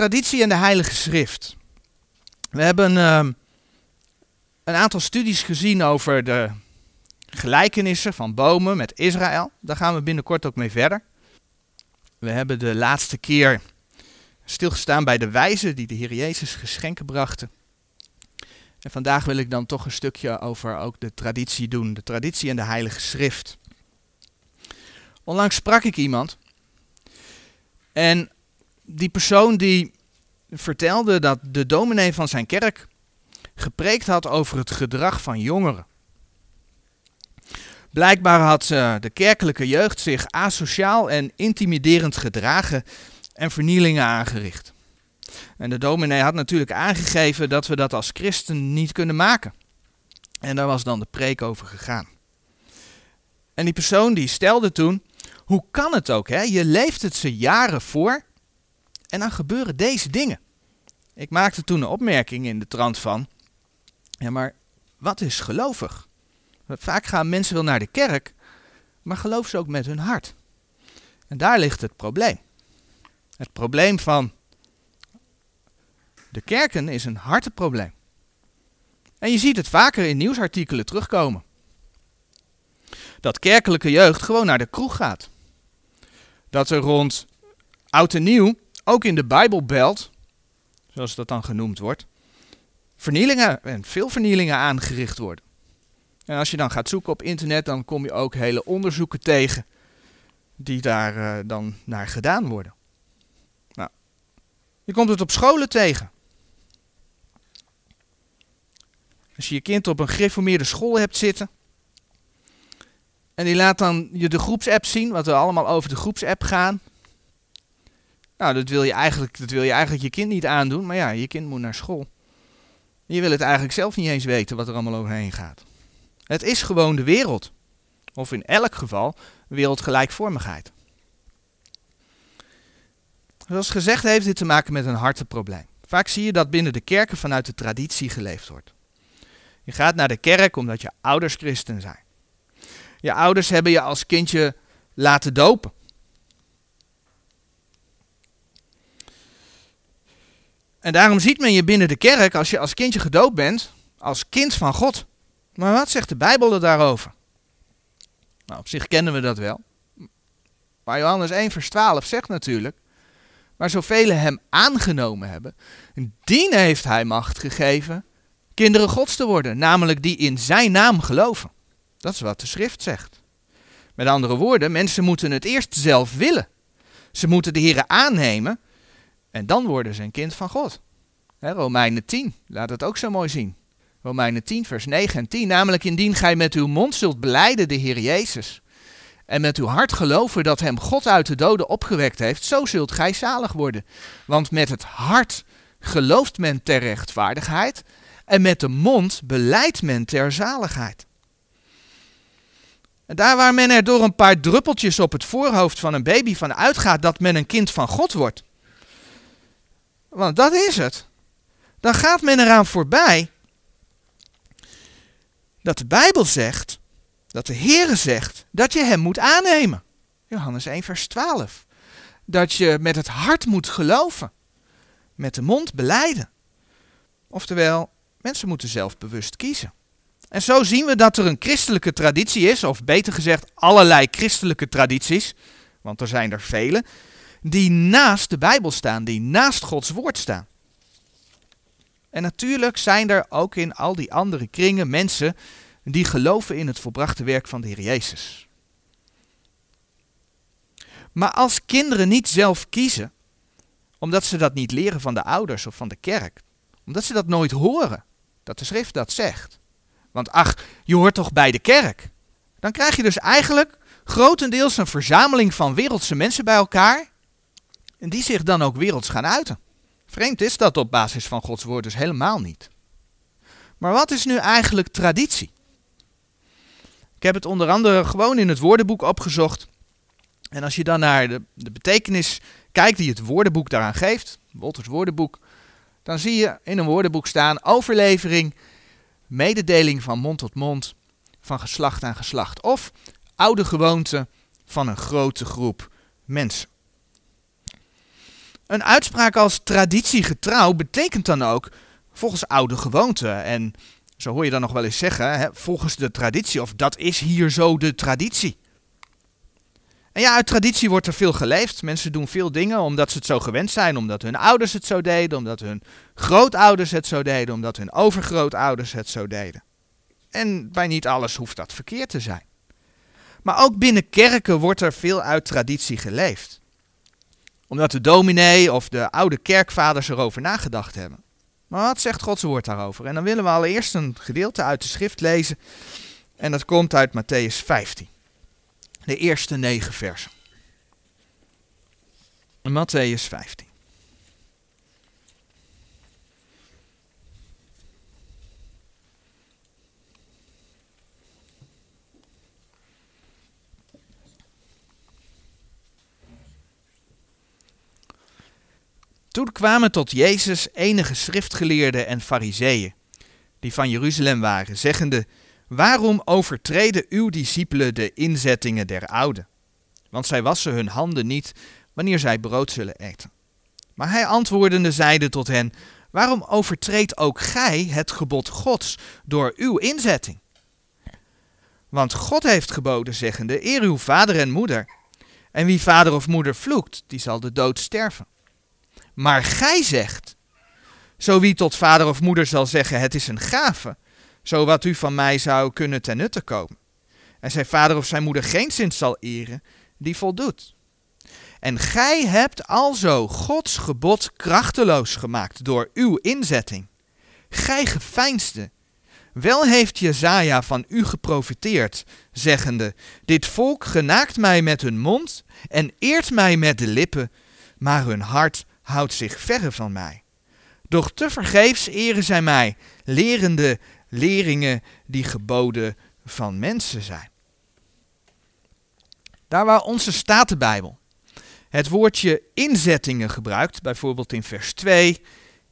traditie en de Heilige Schrift. We hebben ehm, een aantal studies gezien over de gelijkenissen van bomen met Israël. Daar gaan we binnenkort ook mee verder. We hebben de laatste keer stilgestaan bij de wijzen die de Heer Jezus geschenken brachten. En vandaag wil ik dan toch een stukje over ook de traditie doen, de traditie en de Heilige Schrift. Onlangs sprak ik iemand en die persoon die vertelde dat de dominee van zijn kerk gepreekt had over het gedrag van jongeren. Blijkbaar had de kerkelijke jeugd zich asociaal en intimiderend gedragen en vernielingen aangericht. En de dominee had natuurlijk aangegeven dat we dat als christen niet kunnen maken. En daar was dan de preek over gegaan. En die persoon die stelde toen, hoe kan het ook, hè? je leeft het ze jaren voor en dan gebeuren deze dingen. Ik maakte toen een opmerking in de trant van, ja maar wat is gelovig? Vaak gaan mensen wel naar de kerk, maar geloven ze ook met hun hart. En daar ligt het probleem. Het probleem van de kerken is een hartenprobleem. En je ziet het vaker in nieuwsartikelen terugkomen. Dat kerkelijke jeugd gewoon naar de kroeg gaat. Dat er rond oud en nieuw, ook in de Bijbelbelt, zoals dat dan genoemd wordt, vernielingen en veel vernielingen aangericht worden. En als je dan gaat zoeken op internet, dan kom je ook hele onderzoeken tegen die daar uh, dan naar gedaan worden. Nou, je komt het op scholen tegen. Als je je kind op een gereformeerde school hebt zitten. En die laat dan je de groepsapp zien, wat we allemaal over de groepsapp gaan. Nou, dat wil, je eigenlijk, dat wil je eigenlijk je kind niet aandoen, maar ja, je kind moet naar school. Je wil het eigenlijk zelf niet eens weten wat er allemaal overheen gaat. Het is gewoon de wereld. Of in elk geval wereldgelijkvormigheid. Zoals gezegd heeft dit te maken met een hartenprobleem. Vaak zie je dat binnen de kerken vanuit de traditie geleefd wordt. Je gaat naar de kerk omdat je ouders christen zijn. Je ouders hebben je als kindje laten dopen. En daarom ziet men je binnen de kerk, als je als kindje gedoopt bent, als kind van God. Maar wat zegt de Bijbel er daarover? Nou, op zich kennen we dat wel. Maar Johannes 1, vers 12 zegt natuurlijk: Maar zoveel hem aangenomen hebben, dien heeft hij macht gegeven kinderen Gods te worden, namelijk die in zijn naam geloven. Dat is wat de schrift zegt. Met andere woorden, mensen moeten het eerst zelf willen. Ze moeten de Heer aannemen en dan worden ze een kind van God. Romeinen 10 laat het ook zo mooi zien. Romeinen 10, vers 9 en 10. Namelijk indien gij met uw mond zult beleiden de Heer Jezus. En met uw hart geloven dat hem God uit de doden opgewekt heeft, zo zult gij zalig worden. Want met het hart gelooft men ter rechtvaardigheid en met de mond beleidt men ter zaligheid. En daar waar men er door een paar druppeltjes op het voorhoofd van een baby van uitgaat dat men een kind van God wordt. Want dat is het. Dan gaat men eraan voorbij dat de Bijbel zegt, dat de Heere zegt, dat je hem moet aannemen. Johannes 1 vers 12. Dat je met het hart moet geloven. Met de mond beleiden. Oftewel, Mensen moeten zelf bewust kiezen. En zo zien we dat er een christelijke traditie is, of beter gezegd allerlei christelijke tradities, want er zijn er vele, die naast de Bijbel staan, die naast Gods woord staan. En natuurlijk zijn er ook in al die andere kringen mensen die geloven in het volbrachte werk van de Heer Jezus. Maar als kinderen niet zelf kiezen, omdat ze dat niet leren van de ouders of van de kerk, omdat ze dat nooit horen, dat de schrift dat zegt. Want ach, je hoort toch bij de kerk? Dan krijg je dus eigenlijk grotendeels een verzameling van wereldse mensen bij elkaar. En die zich dan ook werelds gaan uiten. Vreemd is dat op basis van Gods woord dus helemaal niet. Maar wat is nu eigenlijk traditie? Ik heb het onder andere gewoon in het woordenboek opgezocht. En als je dan naar de, betekenis kijkt die het woordenboek daaraan geeft, Wolters woordenboek, dan zie je in een woordenboek staan overlevering, mededeling van mond tot mond, van geslacht aan geslacht. Of oude gewoonte van een grote groep mensen. Een uitspraak als traditiegetrouw betekent dan ook volgens oude gewoonten. En zo hoor je dan nog wel eens zeggen, hè, volgens de traditie, of dat is hier zo de traditie. En ja, uit traditie wordt er veel geleefd. Mensen doen veel dingen omdat ze het zo gewend zijn, omdat hun ouders het zo deden, omdat hun grootouders het zo deden, omdat hun overgrootouders het zo deden. En bij niet alles hoeft dat verkeerd te zijn. Maar ook binnen kerken wordt er veel uit traditie geleefd. Omdat de dominee of de oude kerkvaders erover nagedacht hebben. Maar wat zegt Gods woord daarover? En dan willen we allereerst een gedeelte uit de schrift lezen. En dat komt uit Matthäus 15. De eerste negen versen. Matthäus 15. Toen kwamen tot Jezus enige schriftgeleerden en fariseeën, die van Jeruzalem waren, zeggende, Waarom overtreden uw discipelen de inzettingen der oude? Want zij wassen hun handen niet wanneer zij brood zullen eten. Maar hij antwoordende zeide tot hen, Waarom overtreedt ook gij het gebod Gods door uw inzetting? Want God heeft geboden, zeggende, eer uw vader en moeder. En wie vader of moeder vloekt, die zal de dood sterven. Maar gij zegt, zo wie tot vader of moeder zal zeggen, het is een gave, zo wat u van mij zou kunnen ten nutte komen. En zijn vader of zijn moeder geen zin zal eren, die voldoet. En gij hebt alzo Gods gebod krachteloos gemaakt door uw inzetting. Gij geveinsde. Wel heeft Jezaja van u geprofiteerd, zeggende, dit volk genaakt mij met hun mond en eert mij met de lippen, maar hun hart houdt zich verre van mij. Doch te vergeefs eren zij mij, lerende leringen die geboden van mensen zijn. Daar waar onze Statenbijbel het woordje inzettingen gebruikt, bijvoorbeeld in vers 2,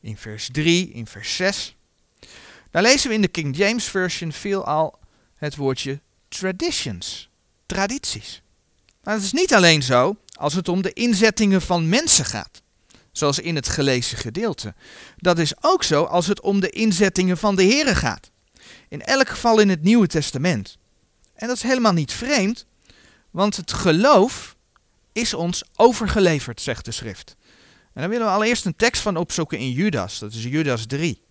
in vers 3, in vers 6, daar lezen we in de King James Version veelal het woordje traditions, tradities. Maar het is niet alleen zo als het om de inzettingen van mensen gaat zoals in het gelezen gedeelte. Dat is ook zo als het om de inzettingen van de Here gaat. In elk geval in het Nieuwe Testament. En dat is helemaal niet vreemd, want het geloof is ons overgeleverd, zegt de schrift. En daar willen we allereerst een tekst van opzoeken in Judas, dat is Judas 3.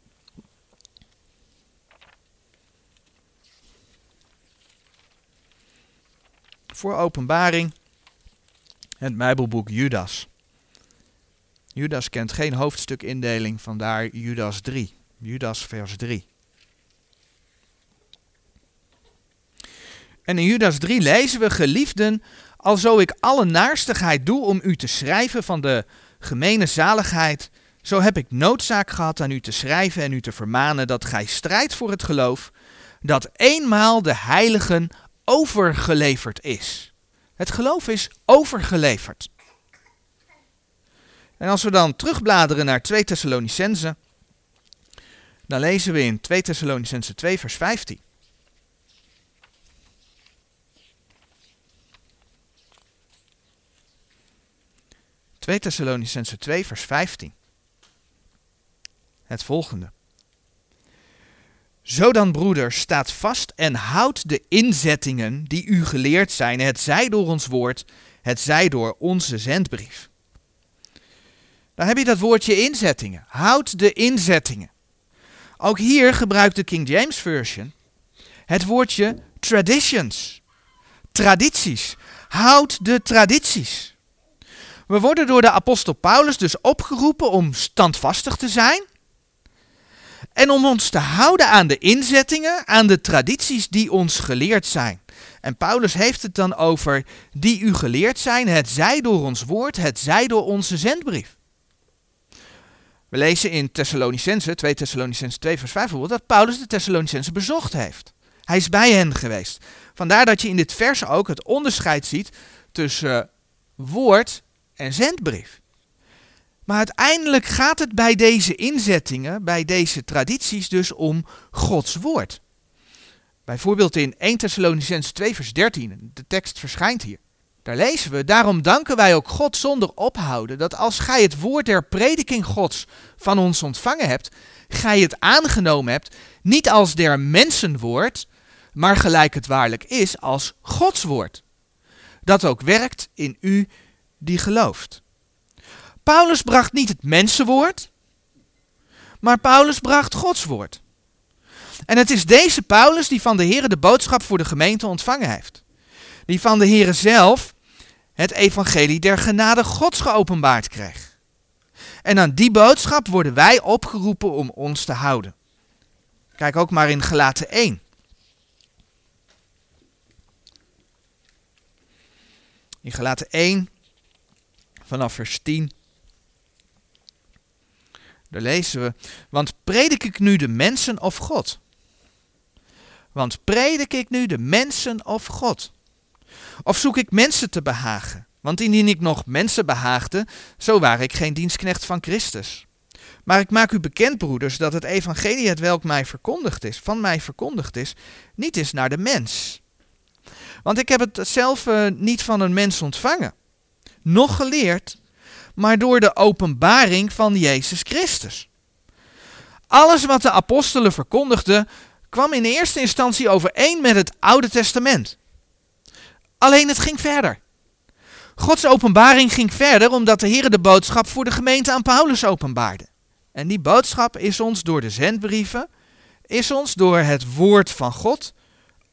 Voor openbaring, het Bijbelboek Judas. Judas kent geen hoofdstukindeling, vandaar Judas 3. Judas vers 3. En in Judas 3 lezen we, geliefden, alzo ik alle naarstigheid doe om u te schrijven van de gemene zaligheid, zo heb ik noodzaak gehad aan u te schrijven en u te vermanen dat gij strijdt voor het geloof, dat eenmaal de heiligen overgeleverd is. Het geloof is overgeleverd. En als we dan terugbladeren naar 2 Thessalonicense, dan lezen we in 2 Thessalonicense 2 vers 15. Twee Thessalonicense 2 vers 15. Het volgende. Zo dan, broeders, staat vast en houdt de inzettingen die u geleerd zijn, het zij door ons woord, het zij door onze zendbrief. Dan heb je dat woordje inzettingen. Houd de inzettingen. Ook hier gebruikt de King James Version het woordje traditions. Tradities. Houd de tradities. We worden door de apostel Paulus dus opgeroepen om standvastig te zijn. En om ons te houden aan de inzettingen, aan de tradities die ons geleerd zijn. En Paulus heeft het dan over die u geleerd zijn, het zij door ons woord, het zij door onze zendbrief. We lezen in Thessalonicense, 2 Thessalonicense 2 vers 5 bijvoorbeeld, dat Paulus de Thessalonicense bezocht heeft. Hij is bij hen geweest. Vandaar dat je in dit vers ook het onderscheid ziet tussen woord en zendbrief. Maar uiteindelijk gaat het bij deze inzettingen, bij deze tradities dus om Gods woord. Bijvoorbeeld in 1 Thessalonicense 2 vers 13, de tekst verschijnt hier. Daar lezen we, daarom danken wij ook God zonder ophouden, dat als gij het woord der prediking Gods van ons ontvangen hebt, gij het aangenomen hebt, niet als der mensenwoord, maar gelijk het waarlijk is als Gods woord, dat ook werkt in u die gelooft. Paulus bracht niet het mensenwoord, maar Paulus bracht Gods woord. En het is deze Paulus die van de Heer de boodschap voor de gemeente ontvangen heeft. Die van de Heer zelf het evangelie der genade Gods geopenbaard kreeg. En aan die boodschap worden wij opgeroepen om ons te houden. Kijk ook maar in Gelaten 1. In Gelaten 1, vanaf vers 10. Daar lezen we, want predik ik nu de mensen of God? Want predik ik nu de mensen of God? Of zoek ik mensen te behagen? Want indien ik nog mensen behaagde, zo waar ik geen dienstknecht van Christus. Maar ik maak u bekend, broeders, dat het evangelie het welk mij verkondigd is, van mij verkondigd is, niet is naar de mens. Want ik heb het zelf uh, niet van een mens ontvangen, nog geleerd, maar door de openbaring van Jezus Christus. Alles wat de apostelen verkondigden, kwam in eerste instantie overeen met het Oude Testament. Alleen het ging verder. Gods openbaring ging verder omdat de Heer de boodschap voor de gemeente aan Paulus openbaarde. En die boodschap is ons door de zendbrieven, is ons door het woord van God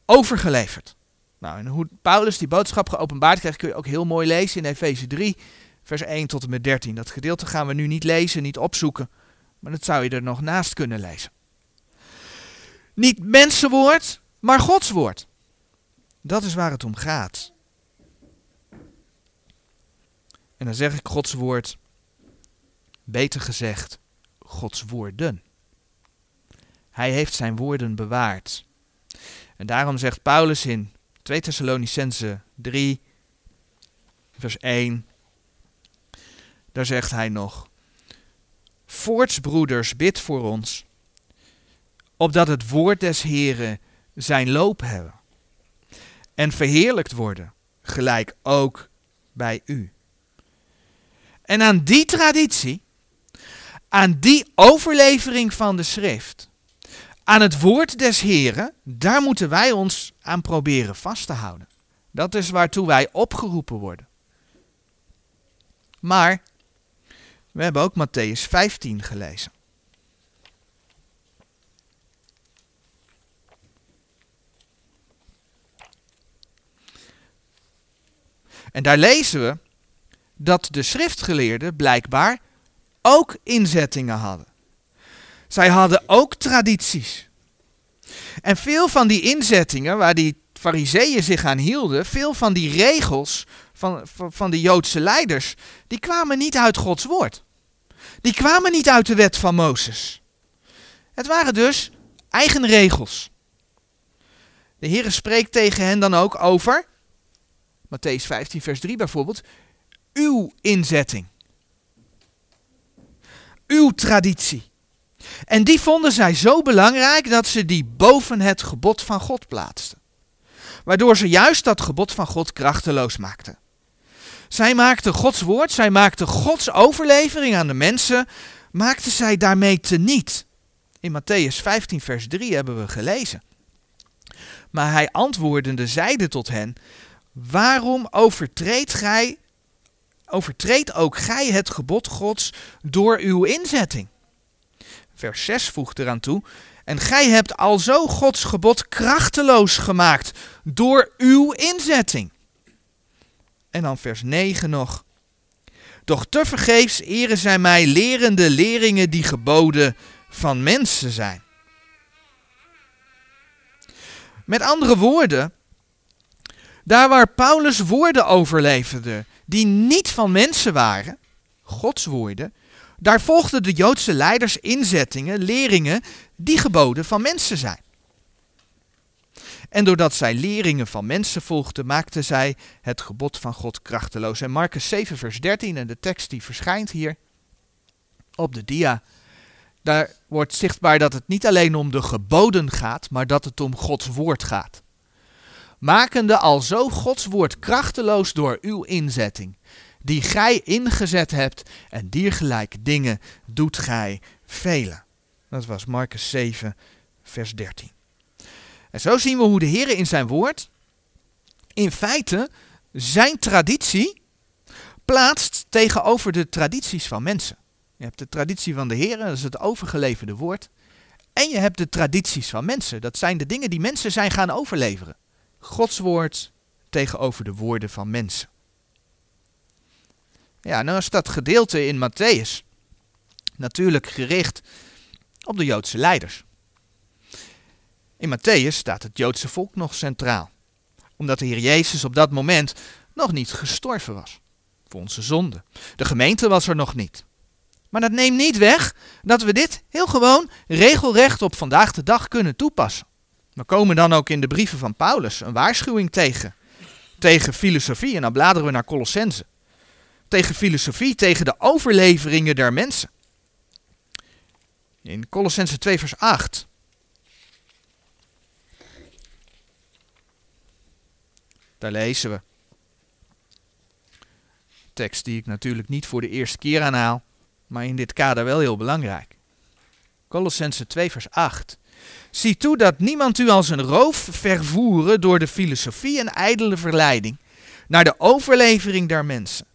overgeleverd. Nou, en hoe Paulus die boodschap geopenbaard krijgt kun je ook heel mooi lezen in Efeze 3, vers 1 tot en met 13. Dat gedeelte gaan we nu niet lezen, niet opzoeken, maar dat zou je er nog naast kunnen lezen. Niet mensenwoord, maar Gods woord. Dat is waar het om gaat. En dan zeg ik Gods woord, beter gezegd, Gods woorden. Hij heeft zijn woorden bewaard. En daarom zegt Paulus in 2 Thessalonicense 3, vers 1, daar zegt hij nog, Voorts broeders, bid voor ons, opdat het woord des Heren zijn loop hebben en verheerlijkt worden, gelijk ook bij u. En aan die traditie, aan die overlevering van de schrift, aan het woord des Heren, daar moeten wij ons aan proberen vast te houden. Dat is waartoe wij opgeroepen worden. Maar we hebben ook Matthäus 15 gelezen. En daar lezen we dat de schriftgeleerden blijkbaar ook inzettingen hadden. Zij hadden ook tradities. En veel van die inzettingen waar die fariseeën zich aan hielden, veel van die regels van, van, van de Joodse leiders, die kwamen niet uit Gods woord. Die kwamen niet uit de wet van Mozes. Het waren dus eigen regels. De Heer spreekt tegen hen dan ook over, Matthäus 15, vers 3 bijvoorbeeld, uw inzetting. Uw traditie. En die vonden zij zo belangrijk dat ze die boven het gebod van God plaatsten. Waardoor ze juist dat gebod van God krachteloos maakten. Zij maakten Gods woord, zij maakten Gods overlevering aan de mensen, maakten zij daarmee teniet. In Matthäus 15, vers 3 hebben we gelezen. Maar hij antwoordende zeide tot hen: Waarom overtreedt gij overtreedt ook gij het gebod Gods door uw inzetting. Vers 6 voegt eraan toe. En gij hebt alzo Gods gebod krachteloos gemaakt door uw inzetting. En dan vers 9 nog. Doch tevergeefs eren zij mij lerende leringen die geboden van mensen zijn. Met andere woorden, daar waar Paulus woorden overleverde, die niet van mensen waren, Gods woorden, daar volgden de Joodse leiders inzettingen, leringen die geboden van mensen zijn. En doordat zij leringen van mensen volgden, maakten zij het gebod van God krachteloos. En Marcus 7, vers 13, en de tekst die verschijnt hier op de dia, daar wordt zichtbaar dat het niet alleen om de geboden gaat, maar dat het om Gods woord gaat. Makende alzo Gods woord krachteloos door uw inzetting, die gij ingezet hebt, en diergelijke dingen doet gij velen. Dat was Marcus 7, vers 13. En zo zien we hoe de Heer in zijn woord in feite zijn traditie plaatst tegenover de tradities van mensen. Je hebt de traditie van de Heer, dat is het overgeleverde woord. En je hebt de tradities van mensen. Dat zijn de dingen die mensen zijn gaan overleveren. Gods woord tegenover de woorden van mensen. Ja, nou is dat gedeelte in Matthäus natuurlijk gericht op de Joodse leiders. In Matthäus staat het Joodse volk nog centraal, omdat de Heer Jezus op dat moment nog niet gestorven was voor onze zonde. De gemeente was er nog niet. Maar dat neemt niet weg dat we dit heel gewoon regelrecht op vandaag de dag kunnen toepassen. We komen dan ook in de brieven van Paulus een waarschuwing tegen. Tegen filosofie, en dan bladeren we naar Colossense. Tegen filosofie, tegen de overleveringen der mensen. In Colossense 2 vers 8. Daar lezen we. Tekst die ik natuurlijk niet voor de eerste keer aanhaal, maar in dit kader wel heel belangrijk. Colossense 2 vers 8. Zie toe dat niemand u als een roof vervoeren door de filosofie en ijdele verleiding naar de overlevering der mensen,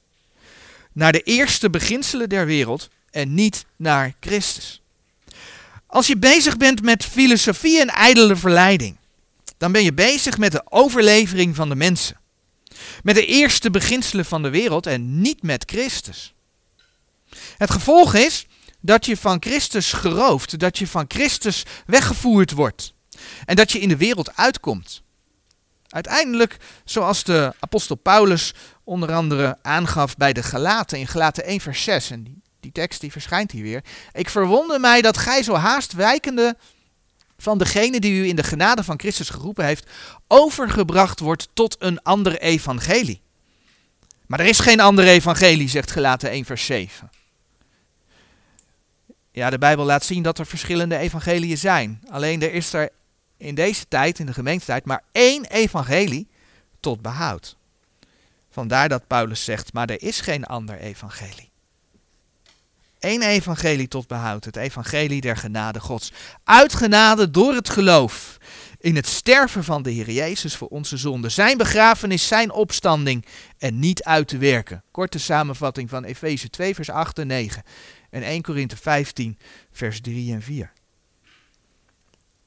naar de eerste beginselen der wereld en niet naar Christus. Als je bezig bent met filosofie en ijdele verleiding, dan ben je bezig met de overlevering van de mensen. Met de eerste beginselen van de wereld en niet met Christus. Het gevolg is dat je van Christus gerooft, dat je van Christus weggevoerd wordt en dat je in de wereld uitkomt. Uiteindelijk, zoals de apostel Paulus onder andere aangaf bij de Galaten in Galaten 1 vers 6, en die, tekst die verschijnt hier weer. Ik verwonder mij dat gij zo haast wijkende van degene die u in de genade van Christus geroepen heeft, overgebracht wordt tot een ander evangelie. Maar er is geen ander evangelie, zegt Galaten 1 vers 7. Ja, de Bijbel laat zien dat er verschillende evangeliën zijn. Alleen er is er in deze tijd, in de gemeentetijd, maar één evangelie tot behoud. Vandaar dat Paulus zegt, maar er is geen ander evangelie. Eén evangelie tot behoud, het evangelie der genade Gods. Uit genade door het geloof in het sterven van de Heer Jezus voor onze zonde. Zijn begrafenis, zijn opstanding en niet uit te werken. Korte samenvatting van Efeze 2 vers 8 en 9 en 1 Korinthe 15 vers 3 en 4.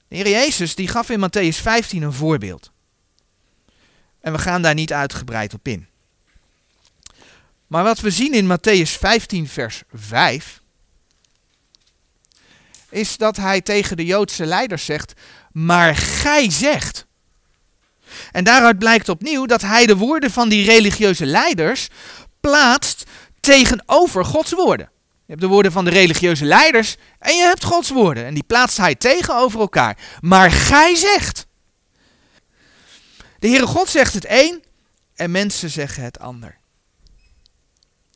De Heer Jezus die gaf in Matthäus 15 een voorbeeld. En we gaan daar niet uitgebreid op in. Maar wat we zien in Matthäus 15, vers 5, is dat hij tegen de Joodse leiders zegt, maar gij zegt. En daaruit blijkt opnieuw dat hij de woorden van die religieuze leiders plaatst tegenover Gods woorden. Je hebt de woorden van de religieuze leiders en je hebt Gods woorden. En die plaatst hij tegenover elkaar. Maar gij zegt. De Heere God zegt het een en mensen zeggen het ander.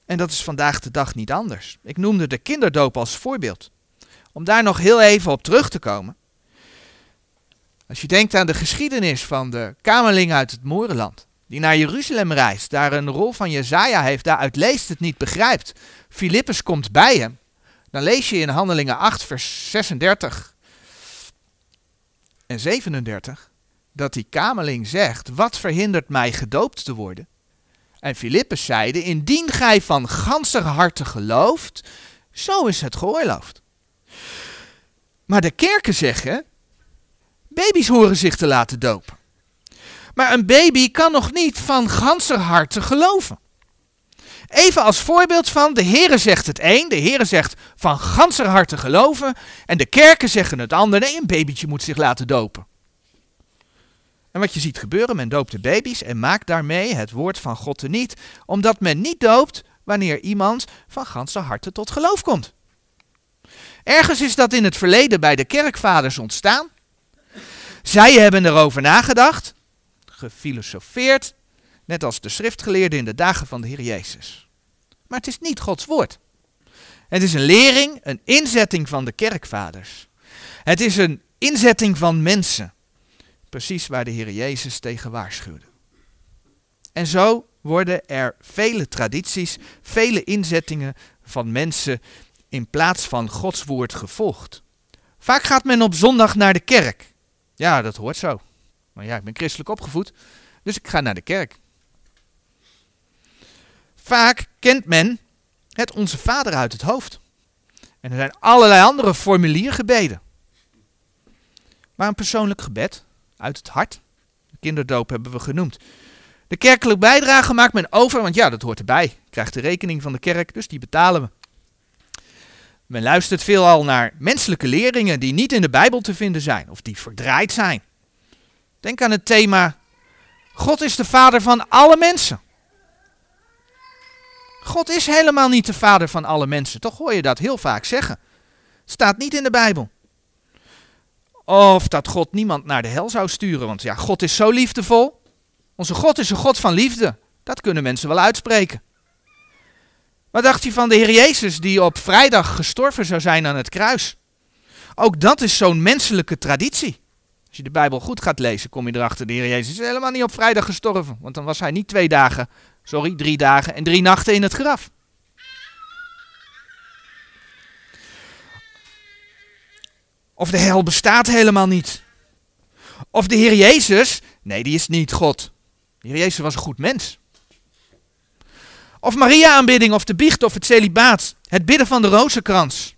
En dat is vandaag de dag niet anders. Ik noemde de kinderdoop als voorbeeld. Om daar nog heel even op terug te komen. Als je denkt aan de geschiedenis van de kamerling uit het Moerenland, die naar Jeruzalem reist, daar een rol van Jezaja heeft, daaruit leest het niet, begrijpt. Filippus komt bij hem. Dan lees je in Handelingen 8, vers 36 en 37 dat die kamerling zegt: Wat verhindert mij gedoopt te worden? En Filippus zeide, indien gij van ganser harte gelooft, zo is het geoorloofd. Maar de kerken zeggen, baby's horen zich te laten dopen. Maar een baby kan nog niet van ganser harte geloven. Even als voorbeeld van, de Heere zegt het een, de Heere zegt van ganser harte geloven, en de kerken zeggen het ander, nee, een babytje moet zich laten dopen. En wat je ziet gebeuren, men doopt de baby's en maakt daarmee het woord van God te niet, omdat men niet doopt wanneer iemand van ganse harte tot geloof komt. Ergens is dat in het verleden bij de kerkvaders ontstaan. Zij hebben erover nagedacht, gefilosofeerd, net als de schriftgeleerden in de dagen van de Heer Jezus. Maar het is niet Gods woord. Het is een lering, een inzetting van de kerkvaders. Het is een inzetting van mensen Precies waar de Heer Jezus tegen waarschuwde. En zo worden er vele tradities, vele inzettingen van mensen in plaats van Gods woord gevolgd. Vaak gaat men op zondag naar de kerk. Ja, dat hoort zo. Maar ja, ik ben christelijk opgevoed, dus ik ga naar de kerk. Vaak kent men het Onze Vader uit het hoofd. En er zijn allerlei andere formuliergebeden. Maar een persoonlijk gebed uit het hart, de kinderdoop hebben we genoemd. De kerkelijke bijdrage maakt men over, want ja, dat hoort erbij. Krijgt de rekening van de kerk, dus die betalen we. Men luistert veelal naar menselijke leringen die niet in de Bijbel te vinden zijn of die verdraaid zijn. Denk aan het thema: God is de vader van alle mensen. God is helemaal niet de vader van alle mensen. Toch hoor je dat heel vaak zeggen. Het staat niet in de Bijbel. Of dat God niemand naar de hel zou sturen, want ja, God is zo liefdevol. Onze God is een God van liefde. Dat kunnen mensen wel uitspreken. Wat dacht je van de Heer Jezus die op vrijdag gestorven zou zijn aan het kruis? Ook dat is zo'n menselijke traditie. Als je de Bijbel goed gaat lezen, kom je erachter, de Heer Jezus is helemaal niet op vrijdag gestorven. Want dan was hij niet twee dagen, sorry, drie dagen en drie nachten in het graf. Of de hel bestaat helemaal niet. Of de Heer Jezus, nee, die is niet God. De Heer Jezus was een goed mens. Of Maria-aanbidding, of de biecht, of het celibaat. Het bidden van de rozenkrans.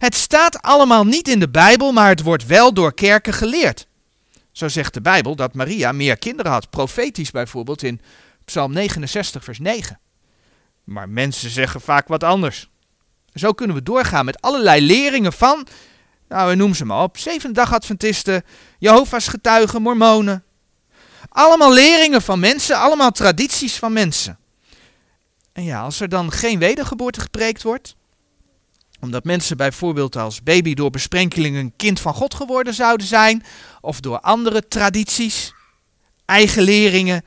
Het staat allemaal niet in de Bijbel, maar het wordt wel door kerken geleerd. Zo zegt de Bijbel dat Maria meer kinderen had, profetisch bijvoorbeeld in Psalm 69, vers 9. Maar mensen zeggen vaak wat anders. Zo kunnen we doorgaan met allerlei leringen van, nou, noem ze maar op, dag Adventisten, Jehovah's getuigen, Mormonen. Allemaal leringen van mensen, allemaal tradities van mensen. En ja, als er dan geen wedergeboorte gepreekt wordt, omdat mensen bijvoorbeeld als baby door besprenkeling een kind van God geworden zouden zijn, of door andere tradities, eigen leringen,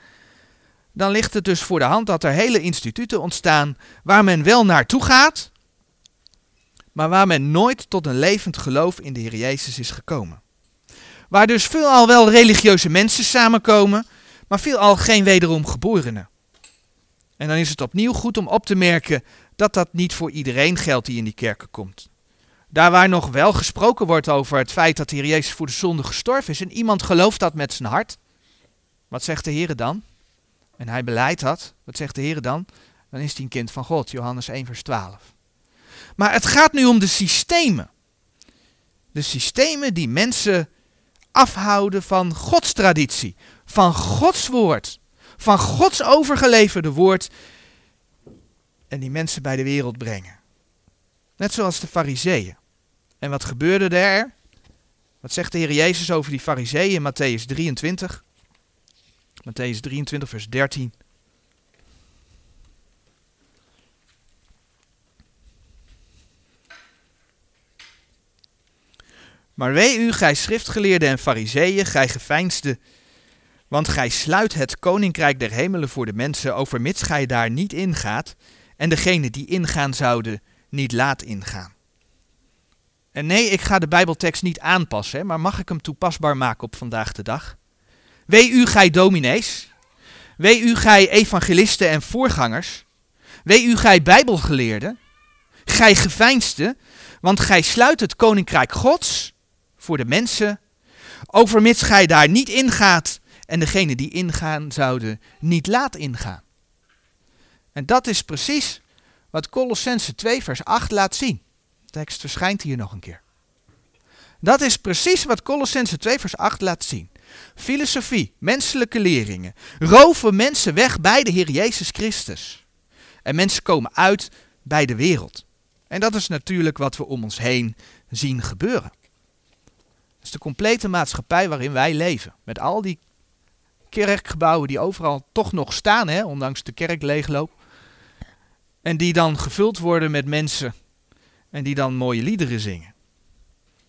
dan ligt het dus voor de hand dat er hele instituten ontstaan waar men wel naartoe gaat, maar waar men nooit tot een levend geloof in de Heer Jezus is gekomen. Waar dus veelal wel religieuze mensen samenkomen, maar veelal geen wederom geborenen. En dan is het opnieuw goed om op te merken dat dat niet voor iedereen geldt die in die kerken komt. Daar waar nog wel gesproken wordt over het feit dat de Heer Jezus voor de zonde gestorven is en iemand gelooft dat met zijn hart, wat zegt de Heer dan? En hij beleidt dat, wat zegt de Heer dan? Dan is hij een kind van God, Johannes 1 vers 12. Maar het gaat nu om de systemen. De systemen die mensen afhouden van Gods traditie, van Gods woord van Gods overgeleverde woord en die mensen bij de wereld brengen. Net zoals de fariseeën. En wat gebeurde er? Wat zegt de Heer Jezus over die fariseeën in Matthäus 23? Matthäus 23 vers 13. Maar wee u, gij schriftgeleerden en fariseeën, gij geveinsde want gij sluit het koninkrijk der hemelen voor de mensen, overmits gij daar niet ingaat, en degene die ingaan zouden niet laat ingaan. En nee, ik ga de Bijbeltekst niet aanpassen, maar mag ik hem toepasbaar maken op vandaag de dag? Wee u, gij dominees. Wee u, gij evangelisten en voorgangers. Wee u, gij Bijbelgeleerden. Gij geveinsde, want gij sluit het koninkrijk Gods voor de mensen, overmits gij daar niet ingaat en degene die ingaan zouden niet laat ingaan. En dat is precies wat Colossense 2 vers 8 laat zien. De tekst verschijnt hier nog een keer. Dat is precies wat Colossense 2 vers 8 laat zien. Filosofie, menselijke leringen, roven mensen weg bij de Heer Jezus Christus. En mensen komen uit bij de wereld. En dat is natuurlijk wat we om ons heen zien gebeuren. Dat is de complete maatschappij waarin wij leven. Met al die kerkgebouwen die overal toch nog staan, hè, ondanks de kerkleegloop. En die dan gevuld worden met mensen en die dan mooie liederen zingen.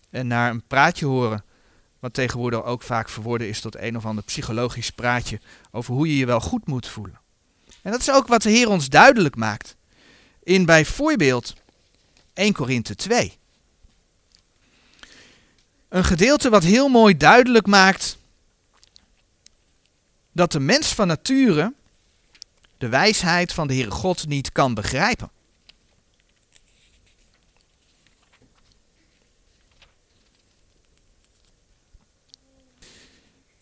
En naar een praatje horen, wat tegenwoordig ook vaak verworden is tot een of ander psychologisch praatje over hoe je je wel goed moet voelen. En dat is ook wat de Heer ons duidelijk maakt. In bijvoorbeeld 1 Korinthe 2. Een gedeelte wat heel mooi duidelijk maakt dat de mens van nature de wijsheid van de Heere God niet kan begrijpen.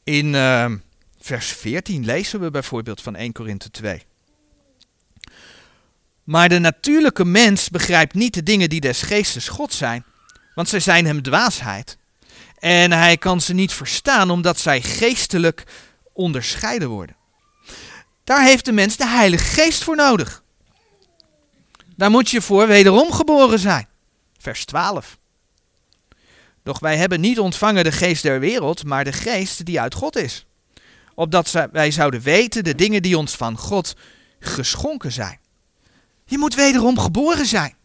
In uh, vers 14 lezen we bijvoorbeeld van 1 Korinthe 2. Maar de natuurlijke mens begrijpt niet de dingen die des geestes God zijn, want zij zijn hem dwaasheid. En hij kan ze niet verstaan omdat zij geestelijk onderscheiden worden. Daar heeft de mens de Heilige Geest voor nodig. Daar moet je voor wederom geboren zijn. Vers 12. Doch wij hebben niet ontvangen de geest der wereld, maar de geest die uit God is. Opdat wij zouden weten de dingen die ons van God geschonken zijn. Je moet wederom geboren zijn.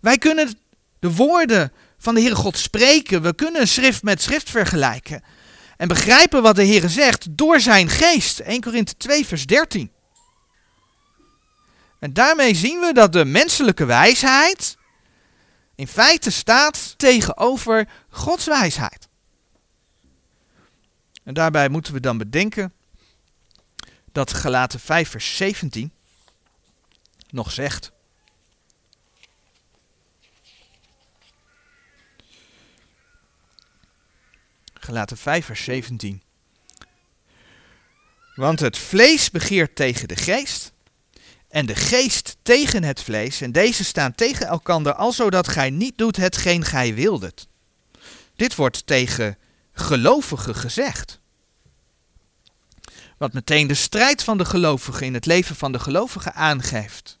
Wij kunnen de woorden van de Heere God spreken. We kunnen schrift met schrift vergelijken. En begrijpen wat de Heere zegt door zijn geest. 1 Korinthe 2 vers 13. En daarmee zien we dat de menselijke wijsheid in feite staat tegenover Gods wijsheid. En daarbij moeten we dan bedenken dat Galaten 5 vers 17 nog zegt. Gelaten 5 vers 17. Want het vlees begeert tegen de geest en de geest tegen het vlees en deze staan tegen elkander alzodat gij niet doet hetgeen gij wildet. Dit wordt tegen gelovigen gezegd. Wat meteen de strijd van de gelovigen in het leven van de gelovigen aangeeft.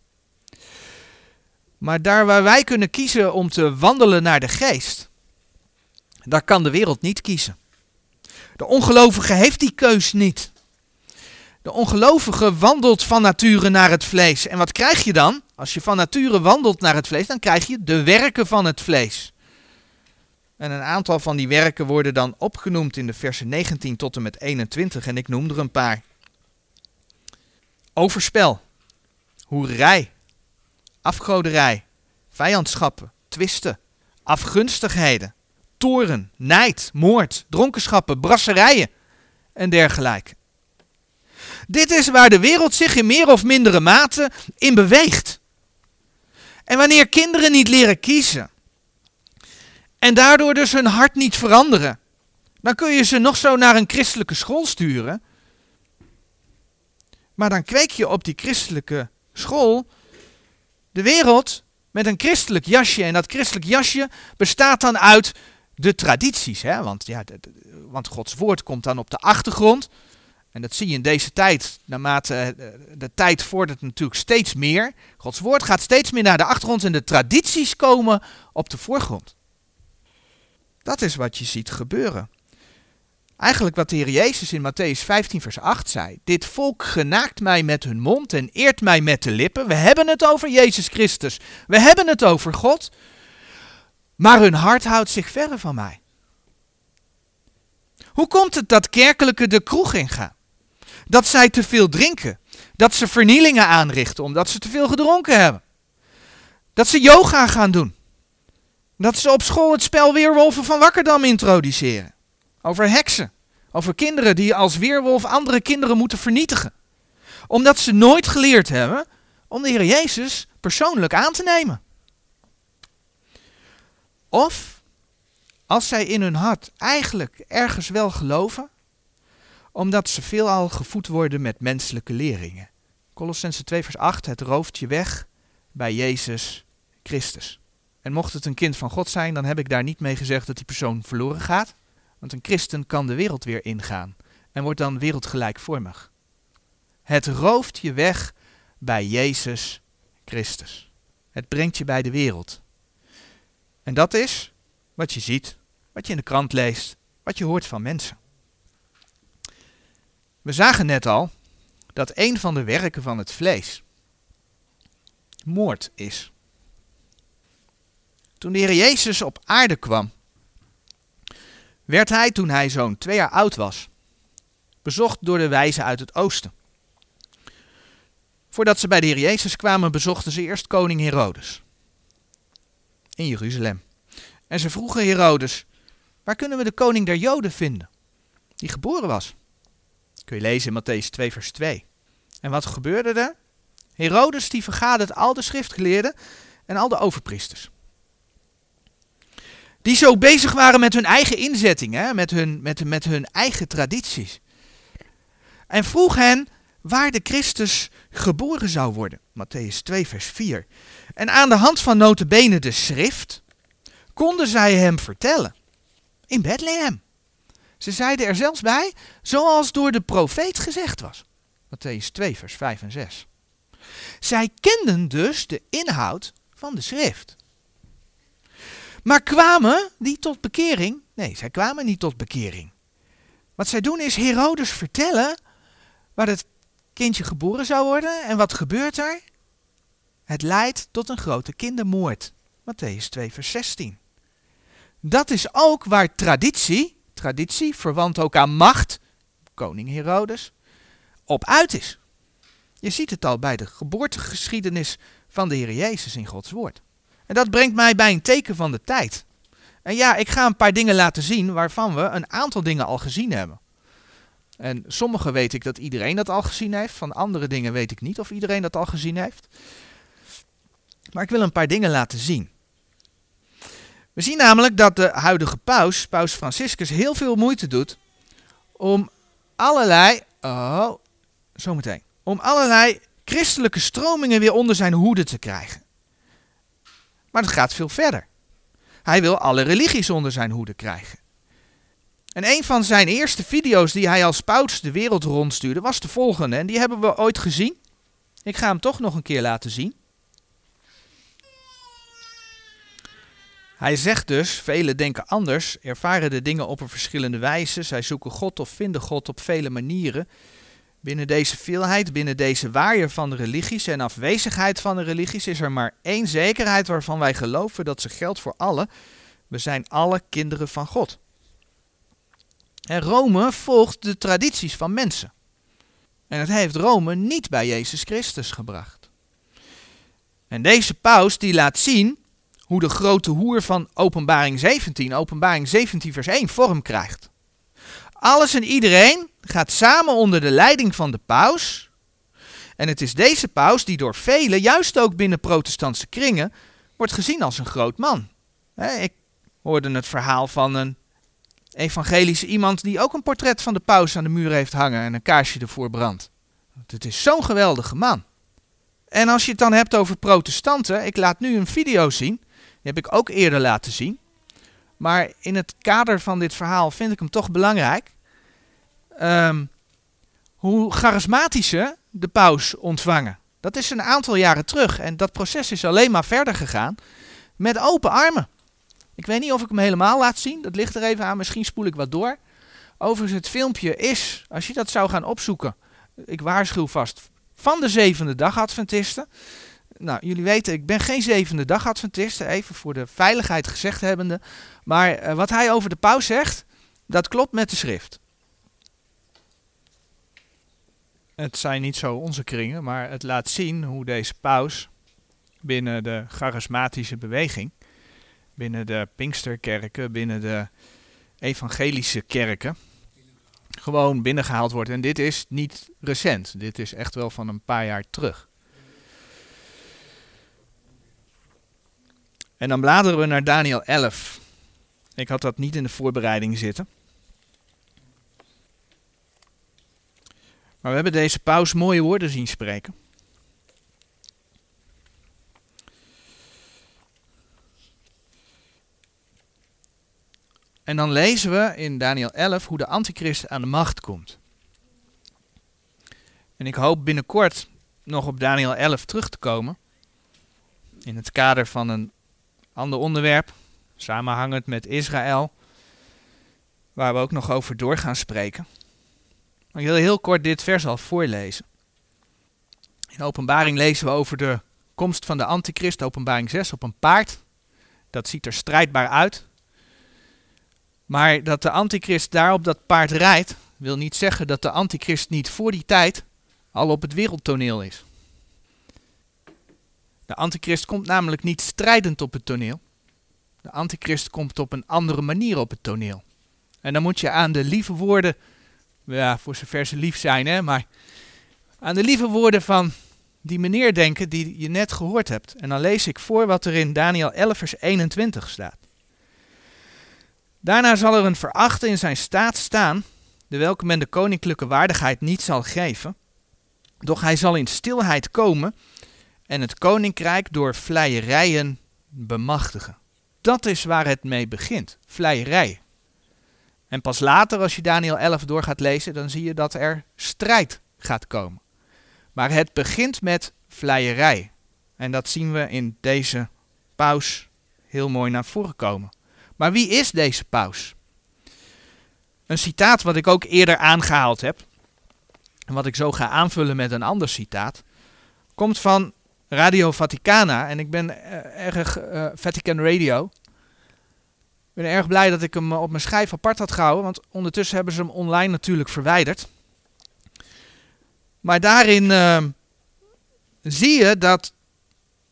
Maar daar waar wij kunnen kiezen om te wandelen naar de geest, daar kan de wereld niet kiezen. De ongelovige heeft die keus niet. De ongelovige wandelt van nature naar het vlees. En wat krijg je dan? Als je van nature wandelt naar het vlees, dan krijg je de werken van het vlees. En een aantal van die werken worden dan opgenoemd in de versen 19 tot en met 21. En ik noem er een paar. Overspel, hoerij, afgoderij, vijandschappen, twisten, afgunstigheden, toren, nijd, moord, dronkenschappen, brasserijen en dergelijke. Dit is waar de wereld zich in meer of mindere mate in beweegt. En wanneer kinderen niet leren kiezen en daardoor dus hun hart niet veranderen, dan kun je ze nog zo naar een christelijke school sturen. Maar dan kweek je op die christelijke school de wereld met een christelijk jasje. En dat christelijk jasje bestaat dan uit de tradities. Hè? Want, ja, want Gods woord komt dan op de achtergrond. En dat zie je in deze tijd, naarmate eh, de tijd vordert natuurlijk steeds meer. Gods woord gaat steeds meer naar de achtergrond en de tradities komen op de voorgrond. Dat is wat je ziet gebeuren. Eigenlijk wat de Heer Jezus in Matthäus 15, vers 8 zei. Dit volk genaakt mij met hun mond en eert mij met de lippen. We hebben het over Jezus Christus. We hebben het over God. Maar hun hart houdt zich verre van mij. Hoe komt het dat kerkelijke de kroeg ingaan? Dat zij te veel drinken. Dat ze vernielingen aanrichten omdat ze te veel gedronken hebben. Dat ze yoga gaan doen. Dat ze op school het spel Weerwolven van Wakkerdam introduceren. Over heksen. Over kinderen die als weerwolf andere kinderen moeten vernietigen. Omdat ze nooit geleerd hebben om de Heer Jezus persoonlijk aan te nemen. Of als zij in hun hart eigenlijk ergens wel geloven, omdat ze veelal gevoed worden met menselijke leringen. Colossense 2 vers 8, het rooft je weg bij Jezus Christus. En mocht het een kind van God zijn, dan heb ik daar niet mee gezegd dat die persoon verloren gaat. Want een christen kan de wereld weer ingaan en wordt dan wereldgelijkvormig. Het rooft je weg bij Jezus Christus. Het brengt je bij de wereld. En dat is wat je ziet, wat je in de krant leest, wat je hoort van mensen. We zagen net al dat een van de werken van het vlees moord is. Toen de Heer Jezus op aarde kwam, werd hij, toen hij zo'n twee jaar oud was, bezocht door de wijzen uit het oosten. Voordat ze bij de Heer Jezus kwamen, bezochten ze eerst koning Herodes in Jeruzalem. En ze vroegen Herodes, waar kunnen we de koning der Joden vinden, die geboren was? Kun je lezen in Matthäus 2, vers 2. En wat gebeurde er? Herodes die vergadert al de schriftgeleerden en al de overpriesters. Die zo bezig waren met hun eigen inzetting, hè? Met, hun, met, met hun eigen tradities. En vroeg hen waar de Christus geboren zou worden. Matthäus 2, vers 4. En aan de hand van notenbenen de schrift konden zij hem vertellen. In Bethlehem. Ze zeiden er zelfs bij, zoals door de profeet gezegd was. Matthäus 2, vers 5 en 6. Zij kenden dus de inhoud van de schrift. Maar kwamen die tot bekering? Nee, zij kwamen niet tot bekering. Wat zij doen is Herodes vertellen waar het kindje geboren zou worden. En wat gebeurt er? Het leidt tot een grote kindermoord. Matthäus 2, vers 16. Dat is ook waar traditie, traditie verwant ook aan macht, koning Herodes, op uit is. Je ziet het al bij de geboortegeschiedenis van de Heer Jezus in Gods woord. En dat brengt mij bij een teken van de tijd. En ja, ik ga een paar dingen laten zien waarvan we een aantal dingen al gezien hebben. En sommige weet ik dat iedereen dat al gezien heeft, van andere dingen weet ik niet of iedereen dat al gezien heeft. Maar ik wil een paar dingen laten zien. We zien namelijk dat de huidige paus, paus Franciscus, heel veel moeite doet om allerlei, oh, zometeen, om allerlei christelijke stromingen weer onder zijn hoede te krijgen. Maar het gaat veel verder. Hij wil alle religies onder zijn hoede krijgen. En een van zijn eerste video's die hij als paus de wereld rondstuurde was de volgende. En die hebben we ooit gezien. Ik ga hem toch nog een keer laten zien. Hij zegt dus, velen denken anders, ervaren de dingen op een verschillende wijze. Zij zoeken God of vinden God op vele manieren. Binnen deze veelheid, binnen deze waaier van de religies en afwezigheid van de religies is er maar één zekerheid waarvan wij geloven dat ze geldt voor allen. We zijn alle kinderen van God. En Rome volgt de tradities van mensen. En het heeft Rome niet bij Jezus Christus gebracht. En deze paus die laat zien hoe de grote hoer van Openbaring 17, Openbaring 17 vers 1, vorm krijgt. Alles en iedereen gaat samen onder de leiding van de paus. En het is deze paus die door velen, juist ook binnen protestantse kringen, wordt gezien als een groot man. Ik hoorde het verhaal van een evangelische iemand die ook een portret van de paus aan de muur heeft hangen en een kaarsje ervoor brandt. Het is zo'n geweldige man. En als je het dan hebt over protestanten, ik laat nu een video zien, heb ik ook eerder laten zien. Maar in het kader van dit verhaal vind ik hem toch belangrijk. Um, hoe charismatische de paus ontvangen. Dat is een aantal jaren terug en dat proces is alleen maar verder gegaan met open armen. Ik weet niet of ik hem helemaal laat zien, dat ligt er even aan, misschien spoel ik wat door. Overigens, het filmpje is, als je dat zou gaan opzoeken, ik waarschuw vast, van de zevende dag Adventisten. Nou, jullie weten, ik ben geen zevende dag Adventist, even voor de veiligheid gezegd hebbende. Maar uh, wat hij over de paus zegt, dat klopt met de schrift. Het zijn niet zo onze kringen, maar het laat zien hoe deze paus binnen de charismatische beweging, binnen de Pinksterkerken, binnen de evangelische kerken, gewoon binnengehaald wordt. En dit is niet recent, dit is echt wel van een paar jaar terug. En dan bladeren we naar Daniel 11. Ik had dat niet in de voorbereiding zitten. Maar we hebben deze paus mooie woorden zien spreken. En dan lezen we in Daniel 11 hoe de antichrist aan de macht komt. En ik hoop binnenkort nog op Daniel 11 terug te komen. In het kader van een ander onderwerp, samenhangend met Israël, waar we ook nog over door gaan spreken. Ik wil heel kort dit vers al voorlezen. In openbaring lezen we over de komst van de antichrist, openbaring 6, op een paard. Dat ziet er strijdbaar uit. Maar dat de antichrist daar op dat paard rijdt, wil niet zeggen dat de antichrist niet voor die tijd al op het wereldtoneel is. De antichrist komt namelijk niet strijdend op het toneel. De antichrist komt op een andere manier op het toneel. En dan moet je aan de lieve woorden Ja, voor zover ze lief zijn, hè. Maar aan de lieve woorden van die meneer denken die je net gehoord hebt. En dan lees ik voor wat er in Daniel 11 vers 21 staat. Daarna zal er een verachte in zijn staat staan, de welke men de koninklijke waardigheid niet zal geven. Doch hij zal in stilheid komen en het koninkrijk door vleierijen bemachtigen. Dat is waar het mee begint, vleierij. En pas later, als je Daniel 11 door gaat lezen, dan zie je dat er strijd gaat komen. Maar het begint met vleierij. En dat zien we in deze paus heel mooi naar voren komen. Maar wie is deze paus? Een citaat wat ik ook eerder aangehaald heb, en wat ik zo ga aanvullen met een ander citaat, komt van Radio Vaticana. En ik ben uh, erg uh, Vatican Radio. Ik ben erg blij dat ik hem op mijn schijf apart had gehouden, want ondertussen hebben ze hem online natuurlijk verwijderd. Maar daarin zie je dat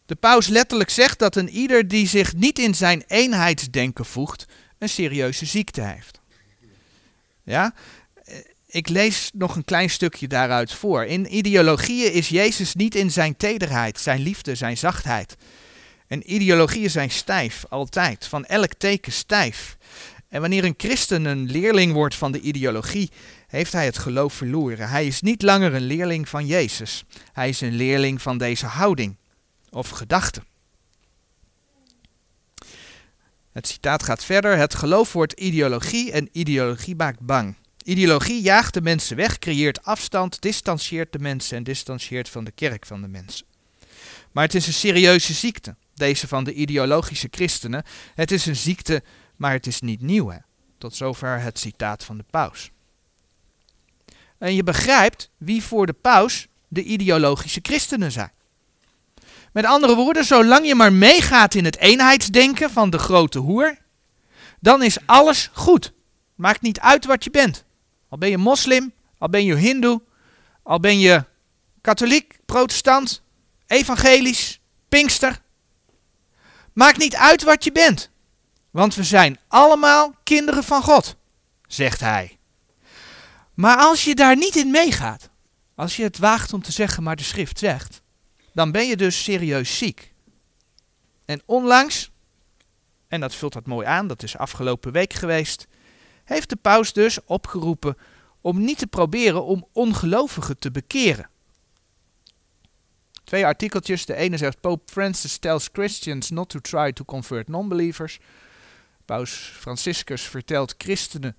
de paus letterlijk zegt dat een ieder die zich niet in zijn eenheidsdenken voegt, een serieuze ziekte heeft. Ja? Ik lees nog een klein stukje daaruit voor. In ideologieën is Jezus niet in zijn tederheid, zijn liefde, zijn zachtheid. En ideologieën zijn stijf, altijd, van elk teken stijf. En wanneer een christen een leerling wordt van de ideologie, heeft hij het geloof verloren. Hij is niet langer een leerling van Jezus. Hij is een leerling van deze houding of gedachte. Het citaat gaat verder. Het geloof wordt ideologie en ideologie maakt bang. Ideologie jaagt de mensen weg, creëert afstand, distancieert de mensen en distancieert van de kerk van de mensen. Maar het is een serieuze ziekte, deze van de ideologische christenen. Het is een ziekte, maar het is niet nieuw. Hè? Tot zover het citaat van de paus. En je begrijpt wie voor de paus de ideologische christenen zijn. Met andere woorden, zolang je maar meegaat in het eenheidsdenken van de grote hoer, dan is alles goed. Maakt niet uit wat je bent. Al ben je moslim, al ben je hindoe, al ben je katholiek, protestant, evangelisch, pinkster. Maakt niet uit wat je bent. Want we zijn allemaal kinderen van God, zegt hij. Maar als je daar niet in meegaat, als je het waagt om te zeggen, maar de schrift zegt, dan ben je dus serieus ziek. En onlangs, en dat vult dat mooi aan, dat is afgelopen week geweest, heeft de paus dus opgeroepen om niet te proberen om ongelovigen te bekeren. Twee artikeltjes. De ene zegt Pope Francis tells Christians not to try to convert non-believers. Paus Franciscus vertelt christenen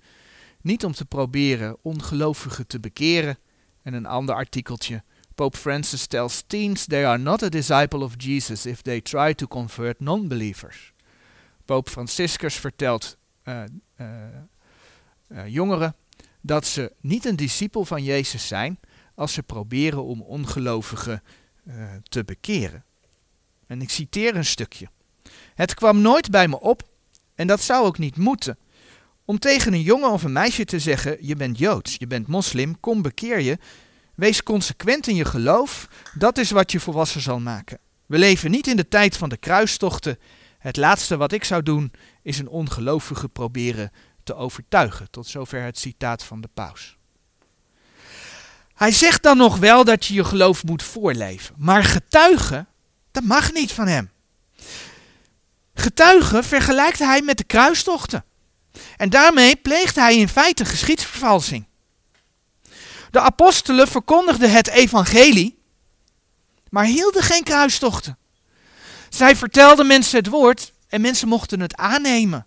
niet om te proberen ongelovigen te bekeren. En een ander artikeltje. Pope Francis tells teens they are not a disciple of Jesus if they try to convert non-believers. Pope Franciscus vertelt uh, uh, uh, jongeren dat ze niet een discipel van Jezus zijn als ze proberen om ongelovigen te bekeren. En ik citeer een stukje. Het kwam nooit bij me op, en dat zou ook niet moeten, om tegen een jongen of een meisje te zeggen: Je bent joods, je bent moslim, kom bekeer je. Wees consequent in je geloof, dat is wat je volwassen zal maken. We leven niet in de tijd van de kruistochten. Het laatste wat ik zou doen, is een ongelovige proberen te overtuigen. Tot zover het citaat van de paus. Hij zegt dan nog wel dat je je geloof moet voorleven, maar getuigen, dat mag niet van hem. Getuigen vergelijkt hij met de kruistochten. En daarmee pleegt hij in feite geschiedsvervalsing. De apostelen verkondigden het evangelie, maar hielden geen kruistochten. Zij vertelden mensen het woord en mensen mochten het aannemen.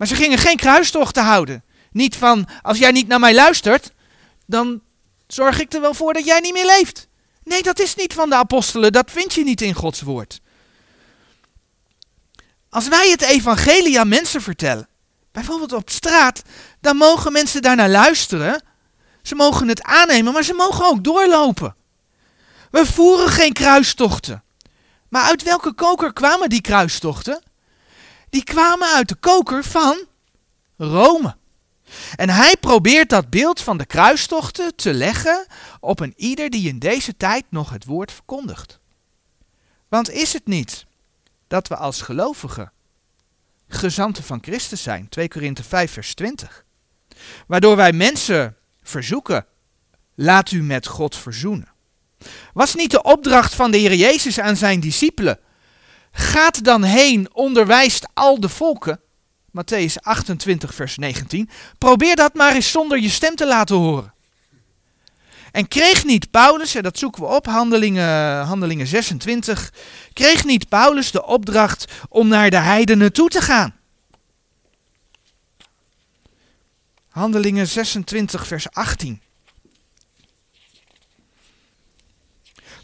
Maar ze gingen geen kruistochten houden. Niet van, als jij niet naar mij luistert, dan zorg ik er wel voor dat jij niet meer leeft. Nee, dat is niet van de apostelen, dat vind je niet in Gods woord. Als wij het evangelie aan mensen vertellen, bijvoorbeeld op straat, dan mogen mensen daarnaar luisteren. Ze mogen het aannemen, maar ze mogen ook doorlopen. We voeren geen kruistochten. Maar uit welke koker kwamen die kruistochten? Die kwamen uit de koker van Rome. En hij probeert dat beeld van de kruistochten te leggen op een ieder die in deze tijd nog het woord verkondigt. Want is het niet dat we als gelovigen gezanten van Christus zijn. 2 Korinthe 5 vers 20. Waardoor wij mensen verzoeken. Laat u met God verzoenen. Was niet de opdracht van de Heer Jezus aan zijn discipelen? Gaat dan heen, onderwijst al de volken. Matthäus 28, vers 19. Probeer dat maar eens zonder je stem te laten horen. En kreeg niet Paulus, en dat zoeken we op, handelingen, handelingen 26, kreeg niet Paulus de opdracht om naar de heidenen toe te gaan? Handelingen 26, vers 18.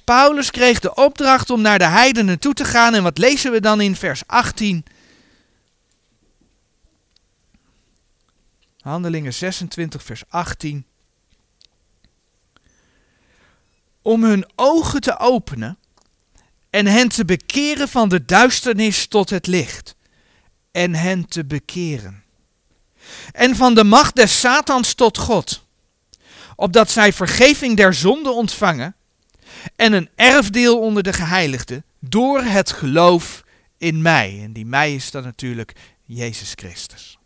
Paulus kreeg de opdracht om naar de heidenen toe te gaan. En wat lezen we dan in vers 18? Handelingen 26, vers 18. Om hun ogen te openen en hen te bekeren van de duisternis tot het licht. En hen te bekeren. En van de macht des Satans tot God. Opdat zij vergeving der zonde ontvangen en een erfdeel onder de geheiligden door het geloof in mij. En die mij is dan natuurlijk Jezus Christus.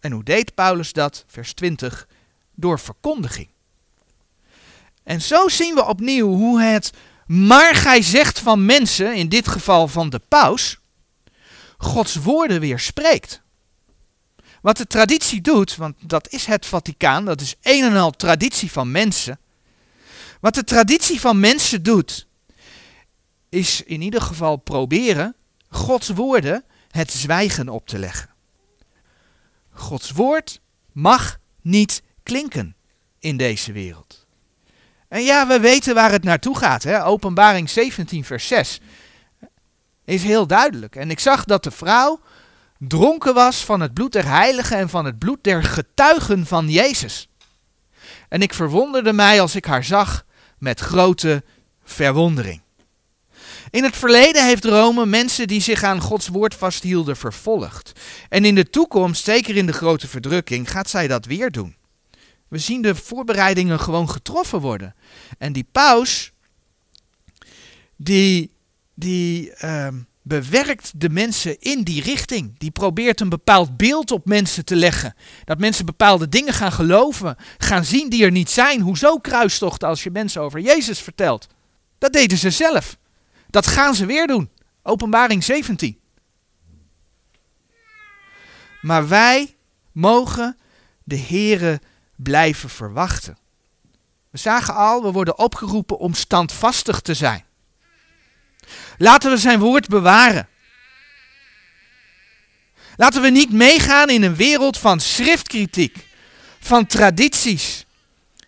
En hoe deed Paulus dat? Vers 20. Door verkondiging. En zo zien we opnieuw hoe het maar gij zegt van mensen, in dit geval van de paus, Gods woorden weer spreekt. Wat de traditie doet, want dat is het Vaticaan, dat is een en al traditie van mensen. Wat de traditie van mensen doet, is in ieder geval proberen Gods woorden het zwijgen op te leggen. Gods woord mag niet klinken in deze wereld. En ja, we weten waar het naartoe gaat. Hè? Openbaring 17, vers 6 is heel duidelijk. En ik zag dat de vrouw dronken was van het bloed der heiligen en van het bloed der getuigen van Jezus. En ik verwonderde mij als ik haar zag met grote verwondering. In het verleden heeft Rome mensen die zich aan Gods woord vasthielden vervolgd. En in de toekomst, zeker in de grote verdrukking, gaat zij dat weer doen. We zien de voorbereidingen gewoon getroffen worden. En die paus, die, die uh, bewerkt de mensen in die richting. Die probeert een bepaald beeld op mensen te leggen. Dat mensen bepaalde dingen gaan geloven, gaan zien die er niet zijn. Hoezo kruistochten als je mensen over Jezus vertelt? Dat deden ze zelf. Dat gaan ze weer doen. Openbaring 17. Maar wij mogen de Here blijven verwachten. We zagen al, we worden opgeroepen om standvastig te zijn. Laten we zijn woord bewaren. Laten we niet meegaan in een wereld van schriftkritiek, van tradities,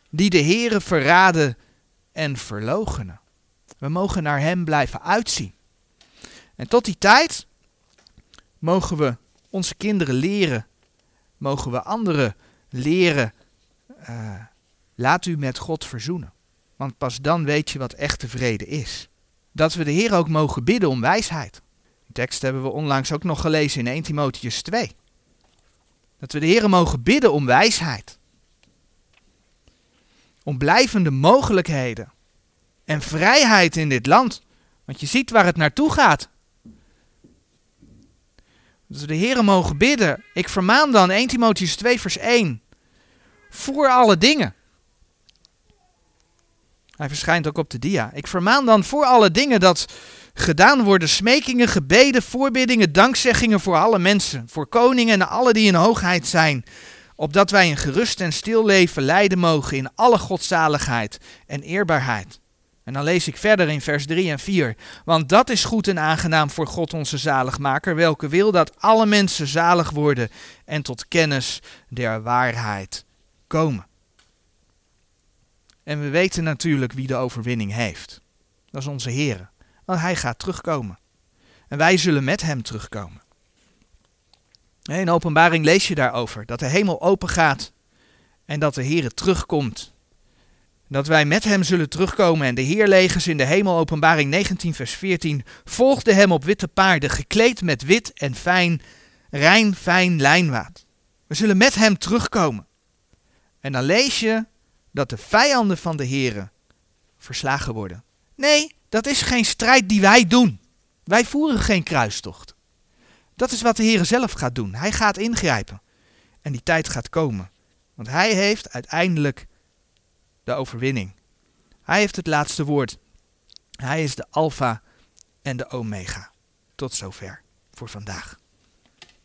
die de Here verraden en verlogenen. We mogen naar Hem blijven uitzien. En tot die tijd mogen we onze kinderen leren, mogen we anderen leren, uh, laat u met God verzoenen. Want pas dan weet je wat echte vrede is dat we de Heer ook mogen bidden om wijsheid. Die tekst hebben we onlangs ook nog gelezen in 1 Timotheus 2. Dat we de Heer mogen bidden om wijsheid. Om blijvende mogelijkheden. En vrijheid in dit land. Want je ziet waar het naartoe gaat. Dat we de Heer mogen bidden. Ik vermaan dan 1 Timotheus 2 vers 1. Voor alle dingen. Hij verschijnt ook op de dia. Ik vermaan dan voor alle dingen dat gedaan worden smekingen, gebeden, voorbiddingen, dankzeggingen voor alle mensen, voor koningen en alle die in hoogheid zijn, opdat wij een gerust en stil leven leiden mogen in alle godzaligheid en eerbaarheid. En dan lees ik verder in vers 3 en 4. Want dat is goed en aangenaam voor God onze zaligmaker, welke wil dat alle mensen zalig worden en tot kennis der waarheid komen. En we weten natuurlijk wie de overwinning heeft. Dat is onze Heer. Want Hij gaat terugkomen. En wij zullen met Hem terugkomen. In openbaring lees je daarover dat de hemel open gaat en dat de Heer terugkomt. Dat wij met Hem zullen terugkomen en de Heerlegers in de hemel, openbaring 19 vers 14, volgden Hem op witte paarden, gekleed met wit en fijn, rein fijn lijnwaad. We zullen met Hem terugkomen. En dan lees je dat de vijanden van de Here verslagen worden. Nee, dat is geen strijd die wij doen. Wij voeren geen kruistocht. Dat is wat de Heer zelf gaat doen. Hij gaat ingrijpen. En die tijd gaat komen. Want hij heeft uiteindelijk de overwinning. Hij heeft het laatste woord. Hij is de Alpha en de Omega. Tot zover voor vandaag.